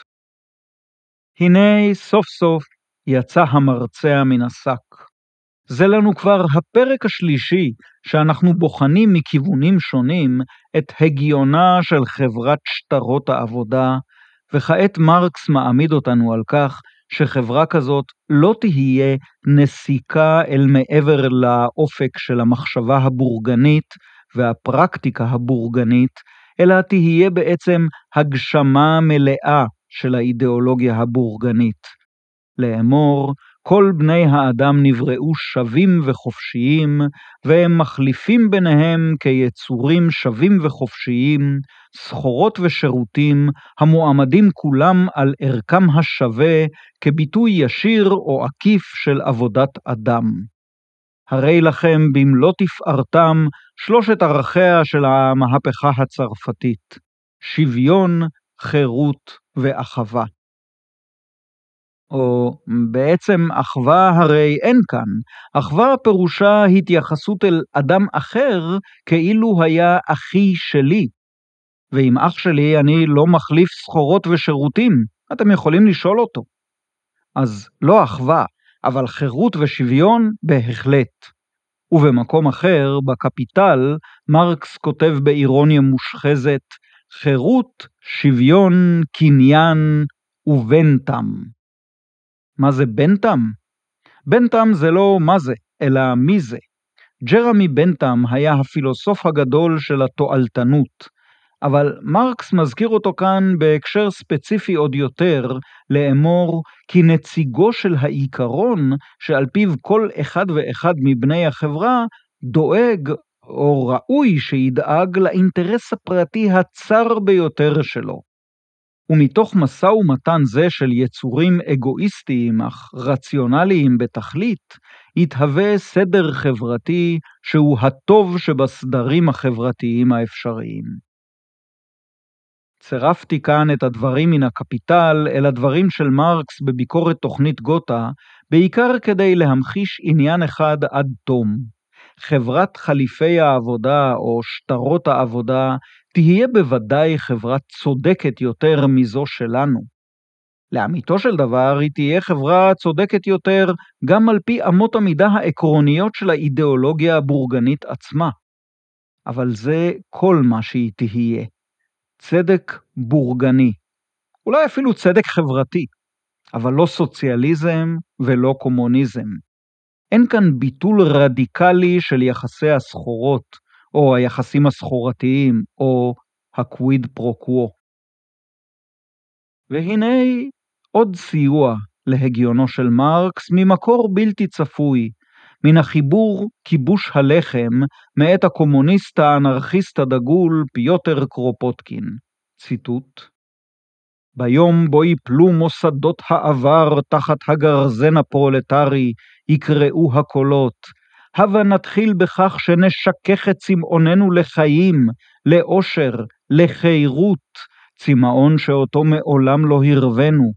הנה סוף סוף יצא המרצע מן השק. זה לנו כבר הפרק השלישי שאנחנו בוחנים מכיוונים שונים את הגיונה של חברת שטרות העבודה, וכעת מרקס מעמיד אותנו על כך שחברה כזאת לא תהיה נסיקה אל מעבר לאופק של המחשבה הבורגנית והפרקטיקה הבורגנית, אלא תהיה בעצם הגשמה מלאה של האידיאולוגיה הבורגנית. לאמור, כל בני האדם נבראו שווים וחופשיים, והם מחליפים ביניהם כיצורים שווים וחופשיים, סחורות ושירותים, המועמדים כולם על ערכם השווה כביטוי ישיר או עקיף של עבודת אדם. הרי לכם במלוא תפארתם שלושת ערכיה של המהפכה הצרפתית, שוויון, חירות ואחווה. או בעצם אחווה הרי אין כאן, אחווה פירושה התייחסות אל אדם אחר כאילו היה אחי שלי. ועם אח שלי אני לא מחליף סחורות ושירותים, אתם יכולים לשאול אותו. אז לא אחווה, אבל חירות ושוויון בהחלט. ובמקום אחר, בקפיטל, מרקס כותב באירוניה מושחזת, חירות, שוויון, קניין ובנתם. מה זה בנטם? בנטם זה לא מה זה, אלא מי זה. ג'רמי בנטם היה הפילוסוף הגדול של התועלתנות, אבל מרקס מזכיר אותו כאן בהקשר ספציפי עוד יותר, לאמור כי נציגו של העיקרון שעל פיו כל אחד ואחד מבני החברה דואג או ראוי שידאג לאינטרס הפרטי הצר ביותר שלו. ומתוך משא ומתן זה של יצורים אגואיסטיים אך רציונליים בתכלית, יתהווה סדר חברתי שהוא הטוב שבסדרים החברתיים האפשריים. צירפתי כאן את הדברים מן הקפיטל אל הדברים של מרקס בביקורת תוכנית גותה, בעיקר כדי להמחיש עניין אחד עד תום. חברת חליפי העבודה או שטרות העבודה תהיה בוודאי חברה צודקת יותר מזו שלנו. לאמיתו של דבר, היא תהיה חברה צודקת יותר גם על פי אמות המידה העקרוניות של האידיאולוגיה הבורגנית עצמה. אבל זה כל מה שהיא תהיה. צדק בורגני. אולי אפילו צדק חברתי, אבל לא סוציאליזם ולא קומוניזם. אין כאן ביטול רדיקלי של יחסי הסחורות, או היחסים הסחורתיים, או ה quid pro quo. והנה עוד סיוע להגיונו של מרקס ממקור בלתי צפוי, מן החיבור כיבוש הלחם מאת הקומוניסט האנרכיסט הדגול פיוטר קרופוטקין. ציטוט ביום בו יפלו מוסדות העבר תחת הגרזן הפרולטרי, יקראו הקולות. הבה נתחיל בכך שנשכך את צמאוננו לחיים, לאושר, לחירות, צמאון שאותו מעולם לא הרווינו.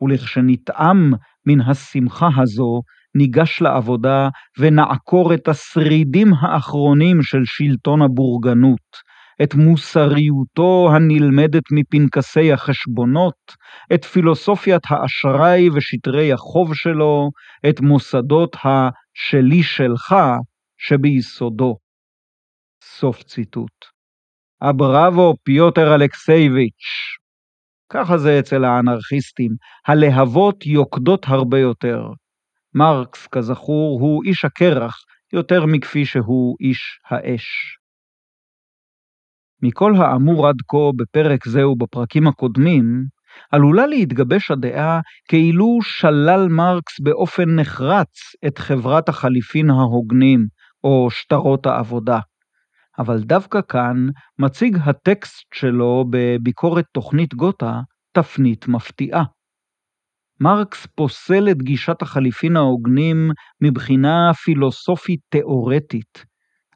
ולכשנטעם מן השמחה הזו, ניגש לעבודה ונעקור את השרידים האחרונים של שלטון הבורגנות, את מוסריותו הנלמדת מפנקסי החשבונות, את פילוסופיית האשראי ושטרי החוב שלו, את מוסדות ה"שלי שלך" שביסודו. סוף ציטוט. הבראבו פיוטר אלכסייביץ'. ככה זה אצל האנרכיסטים, הלהבות יוקדות הרבה יותר. מרקס, כזכור, הוא איש הקרח יותר מכפי שהוא איש האש. מכל האמור עד כה בפרק זה ובפרקים הקודמים, עלולה להתגבש הדעה כאילו שלל מרקס באופן נחרץ את חברת החליפין ההוגנים, או שטרות העבודה. אבל דווקא כאן מציג הטקסט שלו בביקורת תוכנית גותה תפנית מפתיעה. מרקס פוסל את גישת החליפין ההוגנים מבחינה פילוסופית תאורטית,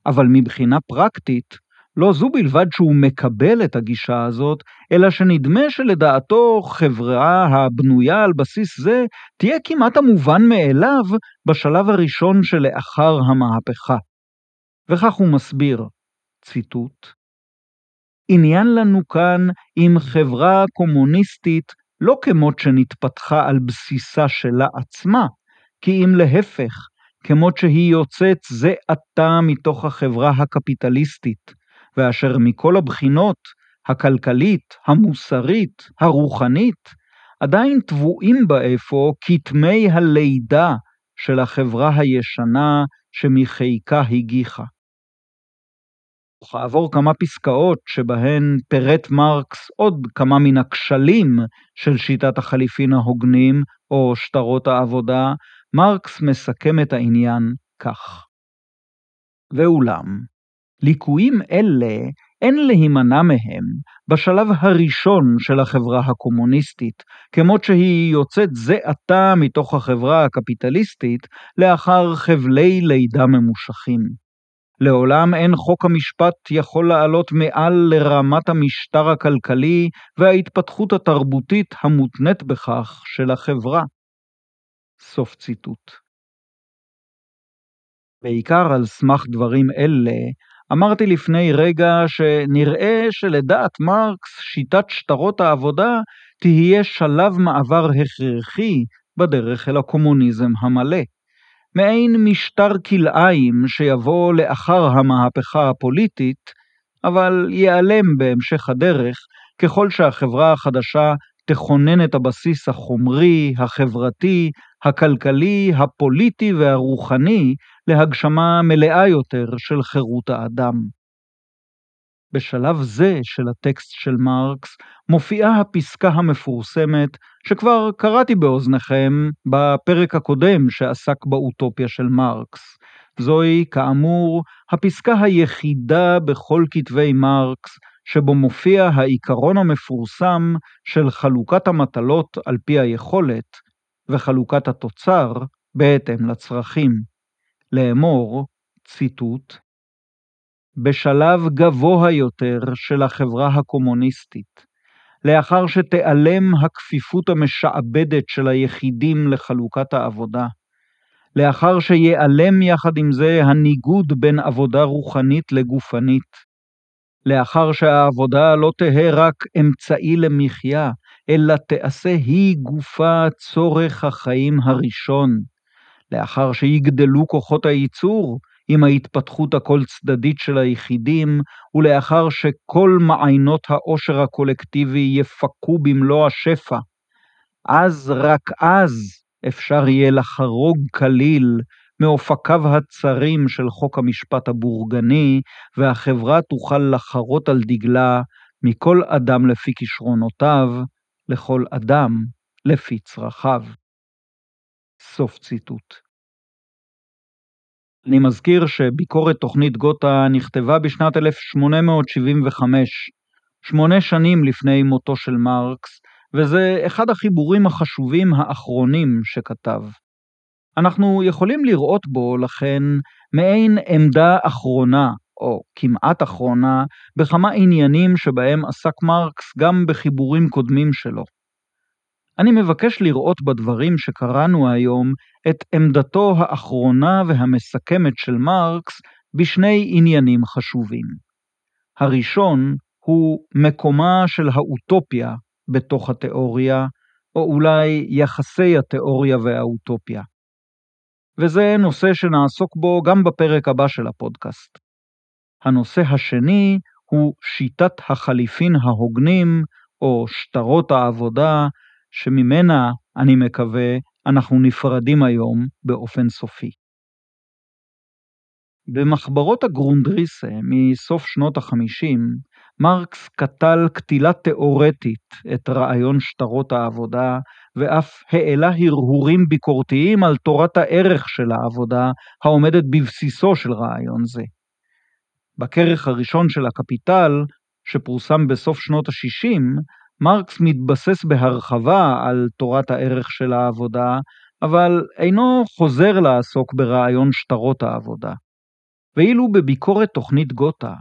אבל מבחינה פרקטית לא זו בלבד שהוא מקבל את הגישה הזאת, אלא שנדמה שלדעתו חברה הבנויה על בסיס זה תהיה כמעט המובן מאליו בשלב הראשון שלאחר המהפכה. וכך הוא מסביר, ציטוט: עניין לנו כאן עם חברה קומוניסטית לא כמות שנתפתחה על בסיסה שלה עצמה, כי אם להפך, כמות שהיא יוצאת זה עתה מתוך החברה הקפיטליסטית, ואשר מכל הבחינות, הכלכלית, המוסרית, הרוחנית, עדיין טבועים בה אפוא כתמי הלידה של החברה הישנה שמחיקה הגיחה. וכעבור כמה פסקאות שבהן פירט מרקס עוד כמה מן הכשלים של שיטת החליפין ההוגנים או שטרות העבודה, מרקס מסכם את העניין כך: ואולם, ליקויים אלה אין להימנע מהם בשלב הראשון של החברה הקומוניסטית, כמות שהיא יוצאת זה עתה מתוך החברה הקפיטליסטית לאחר חבלי לידה ממושכים. לעולם אין חוק המשפט יכול לעלות מעל לרמת המשטר הכלכלי וההתפתחות התרבותית המותנית בכך של החברה. סוף ציטוט. בעיקר על סמך דברים אלה, אמרתי לפני רגע שנראה שלדעת מרקס שיטת שטרות העבודה תהיה שלב מעבר הכרחי בדרך אל הקומוניזם המלא. מעין משטר כלאיים שיבוא לאחר המהפכה הפוליטית, אבל ייעלם בהמשך הדרך ככל שהחברה החדשה תכונן את הבסיס החומרי, החברתי, הכלכלי, הפוליטי והרוחני להגשמה מלאה יותר של חירות האדם. בשלב זה של הטקסט של מרקס מופיעה הפסקה המפורסמת שכבר קראתי באוזניכם בפרק הקודם שעסק באוטופיה של מרקס. זוהי, כאמור, הפסקה היחידה בכל כתבי מרקס שבו מופיע העיקרון המפורסם של חלוקת המטלות על פי היכולת וחלוקת התוצר בהתאם לצרכים. לאמור, ציטוט, בשלב גבוה יותר של החברה הקומוניסטית, לאחר שתיעלם הכפיפות המשעבדת של היחידים לחלוקת העבודה, לאחר שיעלם יחד עם זה הניגוד בין עבודה רוחנית לגופנית, לאחר שהעבודה לא תהא רק אמצעי למחיה, אלא תעשה היא גופה צורך החיים הראשון, לאחר שיגדלו כוחות הייצור עם ההתפתחות הכל צדדית של היחידים, ולאחר שכל מעיינות העושר הקולקטיבי יפקו במלוא השפע, אז, רק אז, אפשר יהיה לחרוג כליל מאופקיו הצרים של חוק המשפט הבורגני, והחברה תוכל לחרות על דגלה מכל אדם לפי כישרונותיו, לכל אדם לפי צרכיו. סוף ציטוט. אני מזכיר שביקורת תוכנית גותה נכתבה בשנת 1875, שמונה שנים לפני מותו של מרקס, וזה אחד החיבורים החשובים האחרונים שכתב. אנחנו יכולים לראות בו, לכן, מעין עמדה אחרונה, או כמעט אחרונה, בכמה עניינים שבהם עסק מרקס גם בחיבורים קודמים שלו. אני מבקש לראות בדברים שקראנו היום את עמדתו האחרונה והמסכמת של מרקס בשני עניינים חשובים. הראשון הוא מקומה של האוטופיה בתוך התיאוריה, או אולי יחסי התיאוריה והאוטופיה. וזה נושא שנעסוק בו גם בפרק הבא של הפודקאסט. הנושא השני הוא שיטת החליפין ההוגנים, או שטרות העבודה, שממנה, אני מקווה, אנחנו נפרדים היום באופן סופי. במחברות הגרונדריסה מסוף שנות החמישים, מרקס קטל קטילה תאורטית את רעיון שטרות העבודה, ואף העלה הרהורים ביקורתיים על תורת הערך של העבודה העומדת בבסיסו של רעיון זה. בכרך הראשון של הקפיטל, שפורסם בסוף שנות ה-60, מרקס מתבסס בהרחבה על תורת הערך של העבודה, אבל אינו חוזר לעסוק ברעיון שטרות העבודה. ואילו בביקורת תוכנית גותה,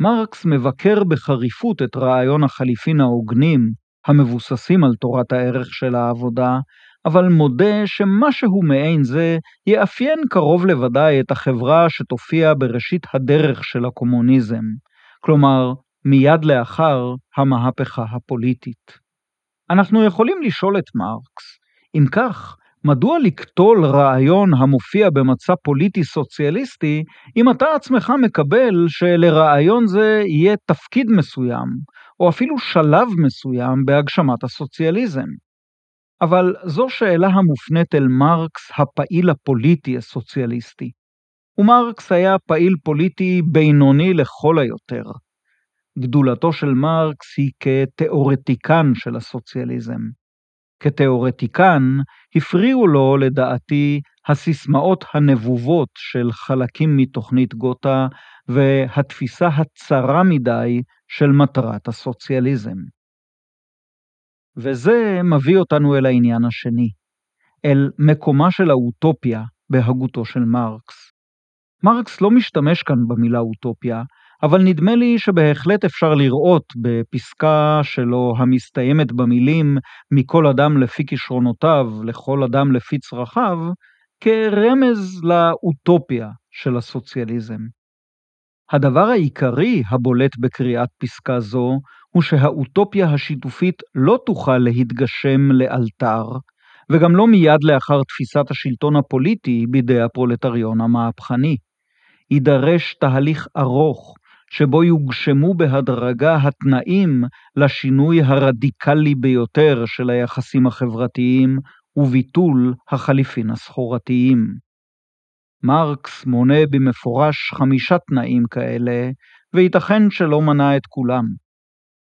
מרקס מבקר בחריפות את רעיון החליפין ההוגנים, המבוססים על תורת הערך של העבודה, אבל מודה שמשהו מעין זה יאפיין קרוב לוודאי את החברה שתופיע בראשית הדרך של הקומוניזם, כלומר, מיד לאחר המהפכה הפוליטית. אנחנו יכולים לשאול את מרקס, אם כך, מדוע לקטול רעיון המופיע במצע פוליטי סוציאליסטי, אם אתה עצמך מקבל שלרעיון זה יהיה תפקיד מסוים, או אפילו שלב מסוים בהגשמת הסוציאליזם? אבל זו שאלה המופנית אל מרקס הפעיל הפוליטי הסוציאליסטי. ומרקס היה פעיל פוליטי בינוני לכל היותר. גדולתו של מרקס היא כתיאורטיקן של הסוציאליזם. כתיאורטיקן הפריעו לו, לדעתי, הסיסמאות הנבובות של חלקים מתוכנית גותה והתפיסה הצרה מדי של מטרת הסוציאליזם. וזה מביא אותנו אל העניין השני, אל מקומה של האוטופיה בהגותו של מרקס. מרקס לא משתמש כאן במילה אוטופיה, אבל נדמה לי שבהחלט אפשר לראות בפסקה שלו המסתיימת במילים מכל אדם לפי כישרונותיו, לכל אדם לפי צרכיו, כרמז לאוטופיה של הסוציאליזם. הדבר העיקרי הבולט בקריאת פסקה זו, הוא שהאוטופיה השיתופית לא תוכל להתגשם לאלתר, וגם לא מיד לאחר תפיסת השלטון הפוליטי בידי הפרולטריון המהפכני. יידרש תהליך ארוך, שבו יוגשמו בהדרגה התנאים לשינוי הרדיקלי ביותר של היחסים החברתיים וביטול החליפין הסחורתיים. מרקס מונה במפורש חמישה תנאים כאלה, וייתכן שלא מנה את כולם.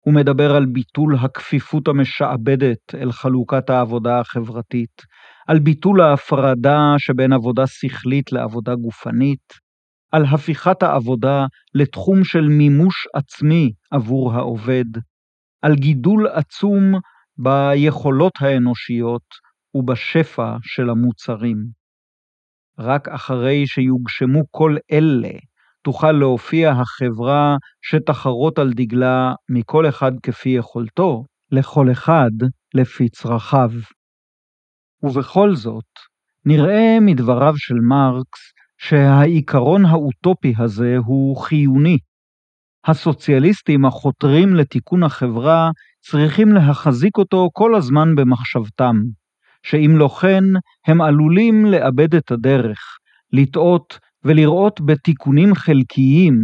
הוא מדבר על ביטול הכפיפות המשעבדת אל חלוקת העבודה החברתית, על ביטול ההפרדה שבין עבודה שכלית לעבודה גופנית, על הפיכת העבודה לתחום של מימוש עצמי עבור העובד, על גידול עצום ביכולות האנושיות ובשפע של המוצרים. רק אחרי שיוגשמו כל אלה, תוכל להופיע החברה שתחרות על דגלה מכל אחד כפי יכולתו, לכל אחד לפי צרכיו. ובכל זאת, נראה מדבריו של מרקס שהעיקרון האוטופי הזה הוא חיוני. הסוציאליסטים החותרים לתיקון החברה צריכים להחזיק אותו כל הזמן במחשבתם, שאם לא כן, הם עלולים לאבד את הדרך, לטעות ולראות בתיקונים חלקיים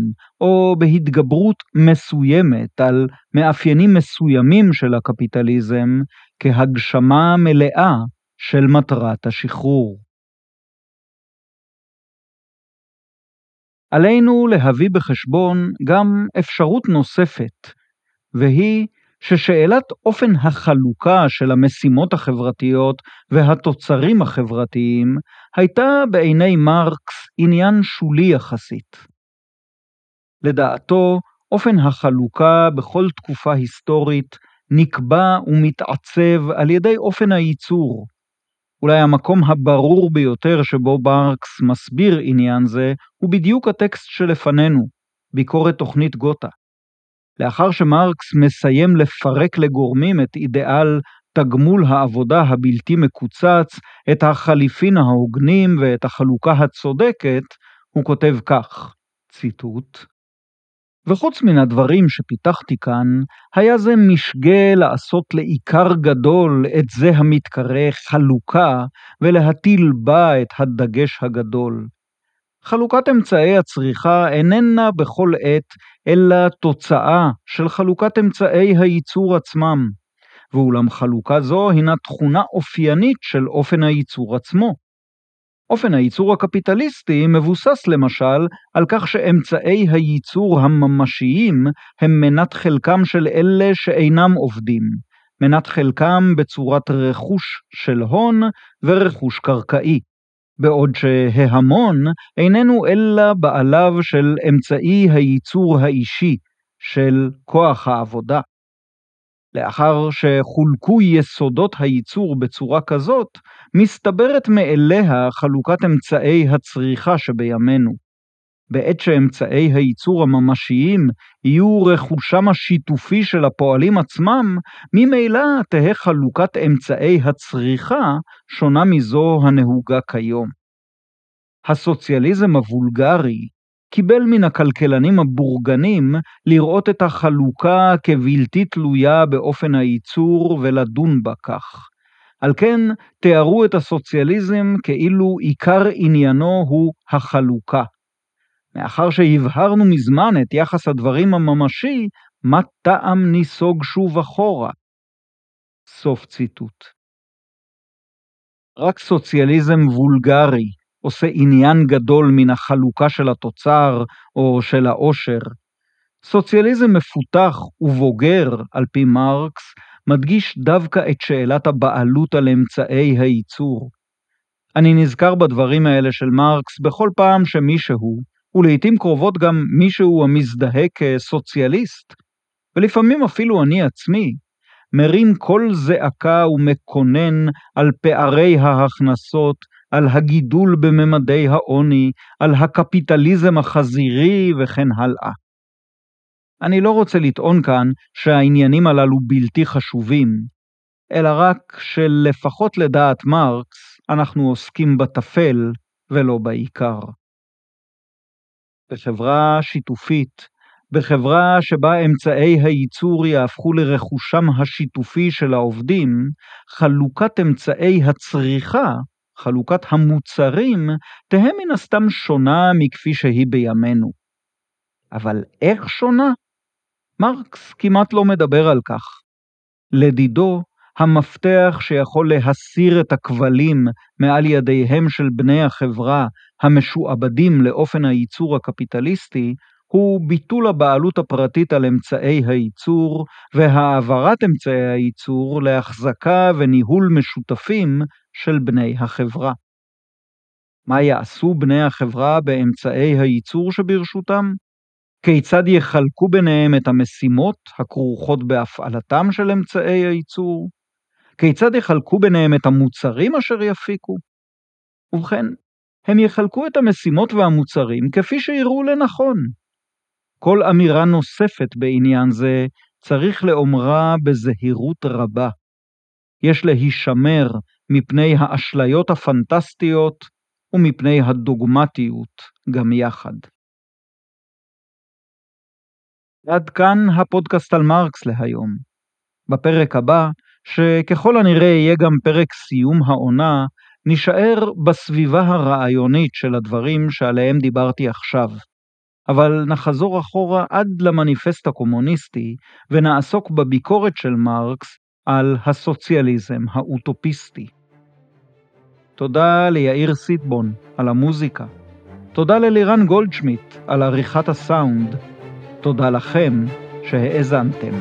או בהתגברות מסוימת על מאפיינים מסוימים של הקפיטליזם כהגשמה מלאה של מטרת השחרור. עלינו להביא בחשבון גם אפשרות נוספת, והיא ששאלת אופן החלוקה של המשימות החברתיות והתוצרים החברתיים הייתה בעיני מרקס עניין שולי יחסית. לדעתו, אופן החלוקה בכל תקופה היסטורית נקבע ומתעצב על ידי אופן הייצור. אולי המקום הברור ביותר שבו מרקס מסביר עניין זה הוא בדיוק הטקסט שלפנינו, ביקורת תוכנית גותה. לאחר שמרקס מסיים לפרק לגורמים את אידיאל תגמול העבודה הבלתי מקוצץ, את החליפין ההוגנים ואת החלוקה הצודקת, הוא כותב כך, ציטוט: וחוץ מן הדברים שפיתחתי כאן, היה זה משגה לעשות לעיקר גדול את זה המתקרא חלוקה, ולהטיל בה את הדגש הגדול. חלוקת אמצעי הצריכה איננה בכל עת אלא תוצאה של חלוקת אמצעי הייצור עצמם, ואולם חלוקה זו הינה תכונה אופיינית של אופן הייצור עצמו. אופן הייצור הקפיטליסטי מבוסס למשל על כך שאמצעי הייצור הממשיים הם מנת חלקם של אלה שאינם עובדים, מנת חלקם בצורת רכוש של הון ורכוש קרקעי. בעוד שההמון איננו אלא בעליו של אמצעי הייצור האישי, של כוח העבודה. לאחר שחולקו יסודות הייצור בצורה כזאת, מסתברת מאליה חלוקת אמצעי הצריכה שבימינו. בעת שאמצעי הייצור הממשיים יהיו רכושם השיתופי של הפועלים עצמם, ממילא תהא חלוקת אמצעי הצריכה שונה מזו הנהוגה כיום. הסוציאליזם הוולגרי קיבל מן הכלכלנים הבורגנים לראות את החלוקה כבלתי תלויה באופן הייצור ולדון בה כך. על כן תיארו את הסוציאליזם כאילו עיקר עניינו הוא החלוקה. מאחר שהבהרנו מזמן את יחס הדברים הממשי, מה טעם ניסוג שוב אחורה? סוף ציטוט. רק סוציאליזם וולגרי עושה עניין גדול מן החלוקה של התוצר או של העושר. סוציאליזם מפותח ובוגר, על פי מרקס, מדגיש דווקא את שאלת הבעלות על אמצעי הייצור. אני נזכר בדברים האלה של מרקס בכל פעם שמישהו, ולעיתים קרובות גם מישהו המזדהה כסוציאליסט, ולפעמים אפילו אני עצמי, מרים קול זעקה ומקונן על פערי ההכנסות, על הגידול בממדי העוני, על הקפיטליזם החזירי וכן הלאה. אני לא רוצה לטעון כאן שהעניינים הללו בלתי חשובים, אלא רק שלפחות לדעת מרקס, אנחנו עוסקים בטפל ולא בעיקר. בחברה שיתופית, בחברה שבה אמצעי הייצור יהפכו לרכושם השיתופי של העובדים, חלוקת אמצעי הצריכה, חלוקת המוצרים, תהא מן הסתם שונה מכפי שהיא בימינו. אבל איך שונה? מרקס כמעט לא מדבר על כך. לדידו, המפתח שיכול להסיר את הכבלים מעל ידיהם של בני החברה המשועבדים לאופן הייצור הקפיטליסטי, הוא ביטול הבעלות הפרטית על אמצעי הייצור והעברת אמצעי הייצור להחזקה וניהול משותפים של בני החברה. מה יעשו בני החברה באמצעי הייצור שברשותם? כיצד יחלקו ביניהם את המשימות הכרוכות בהפעלתם של אמצעי הייצור? כיצד יחלקו ביניהם את המוצרים אשר יפיקו? ובכן, הם יחלקו את המשימות והמוצרים כפי שיראו לנכון. כל אמירה נוספת בעניין זה צריך לאומרה בזהירות רבה. יש להישמר מפני האשליות הפנטסטיות ומפני הדוגמטיות גם יחד. עד כאן הפודקאסט על מרקס להיום. בפרק הבא, שככל הנראה יהיה גם פרק סיום העונה, נישאר בסביבה הרעיונית של הדברים שעליהם דיברתי עכשיו. אבל נחזור אחורה עד למניפסט הקומוניסטי, ונעסוק בביקורת של מרקס על הסוציאליזם האוטופיסטי. תודה ליאיר סיטבון על המוזיקה. תודה ללירן גולדשמיט על עריכת הסאונד. תודה לכם שהאזנתם.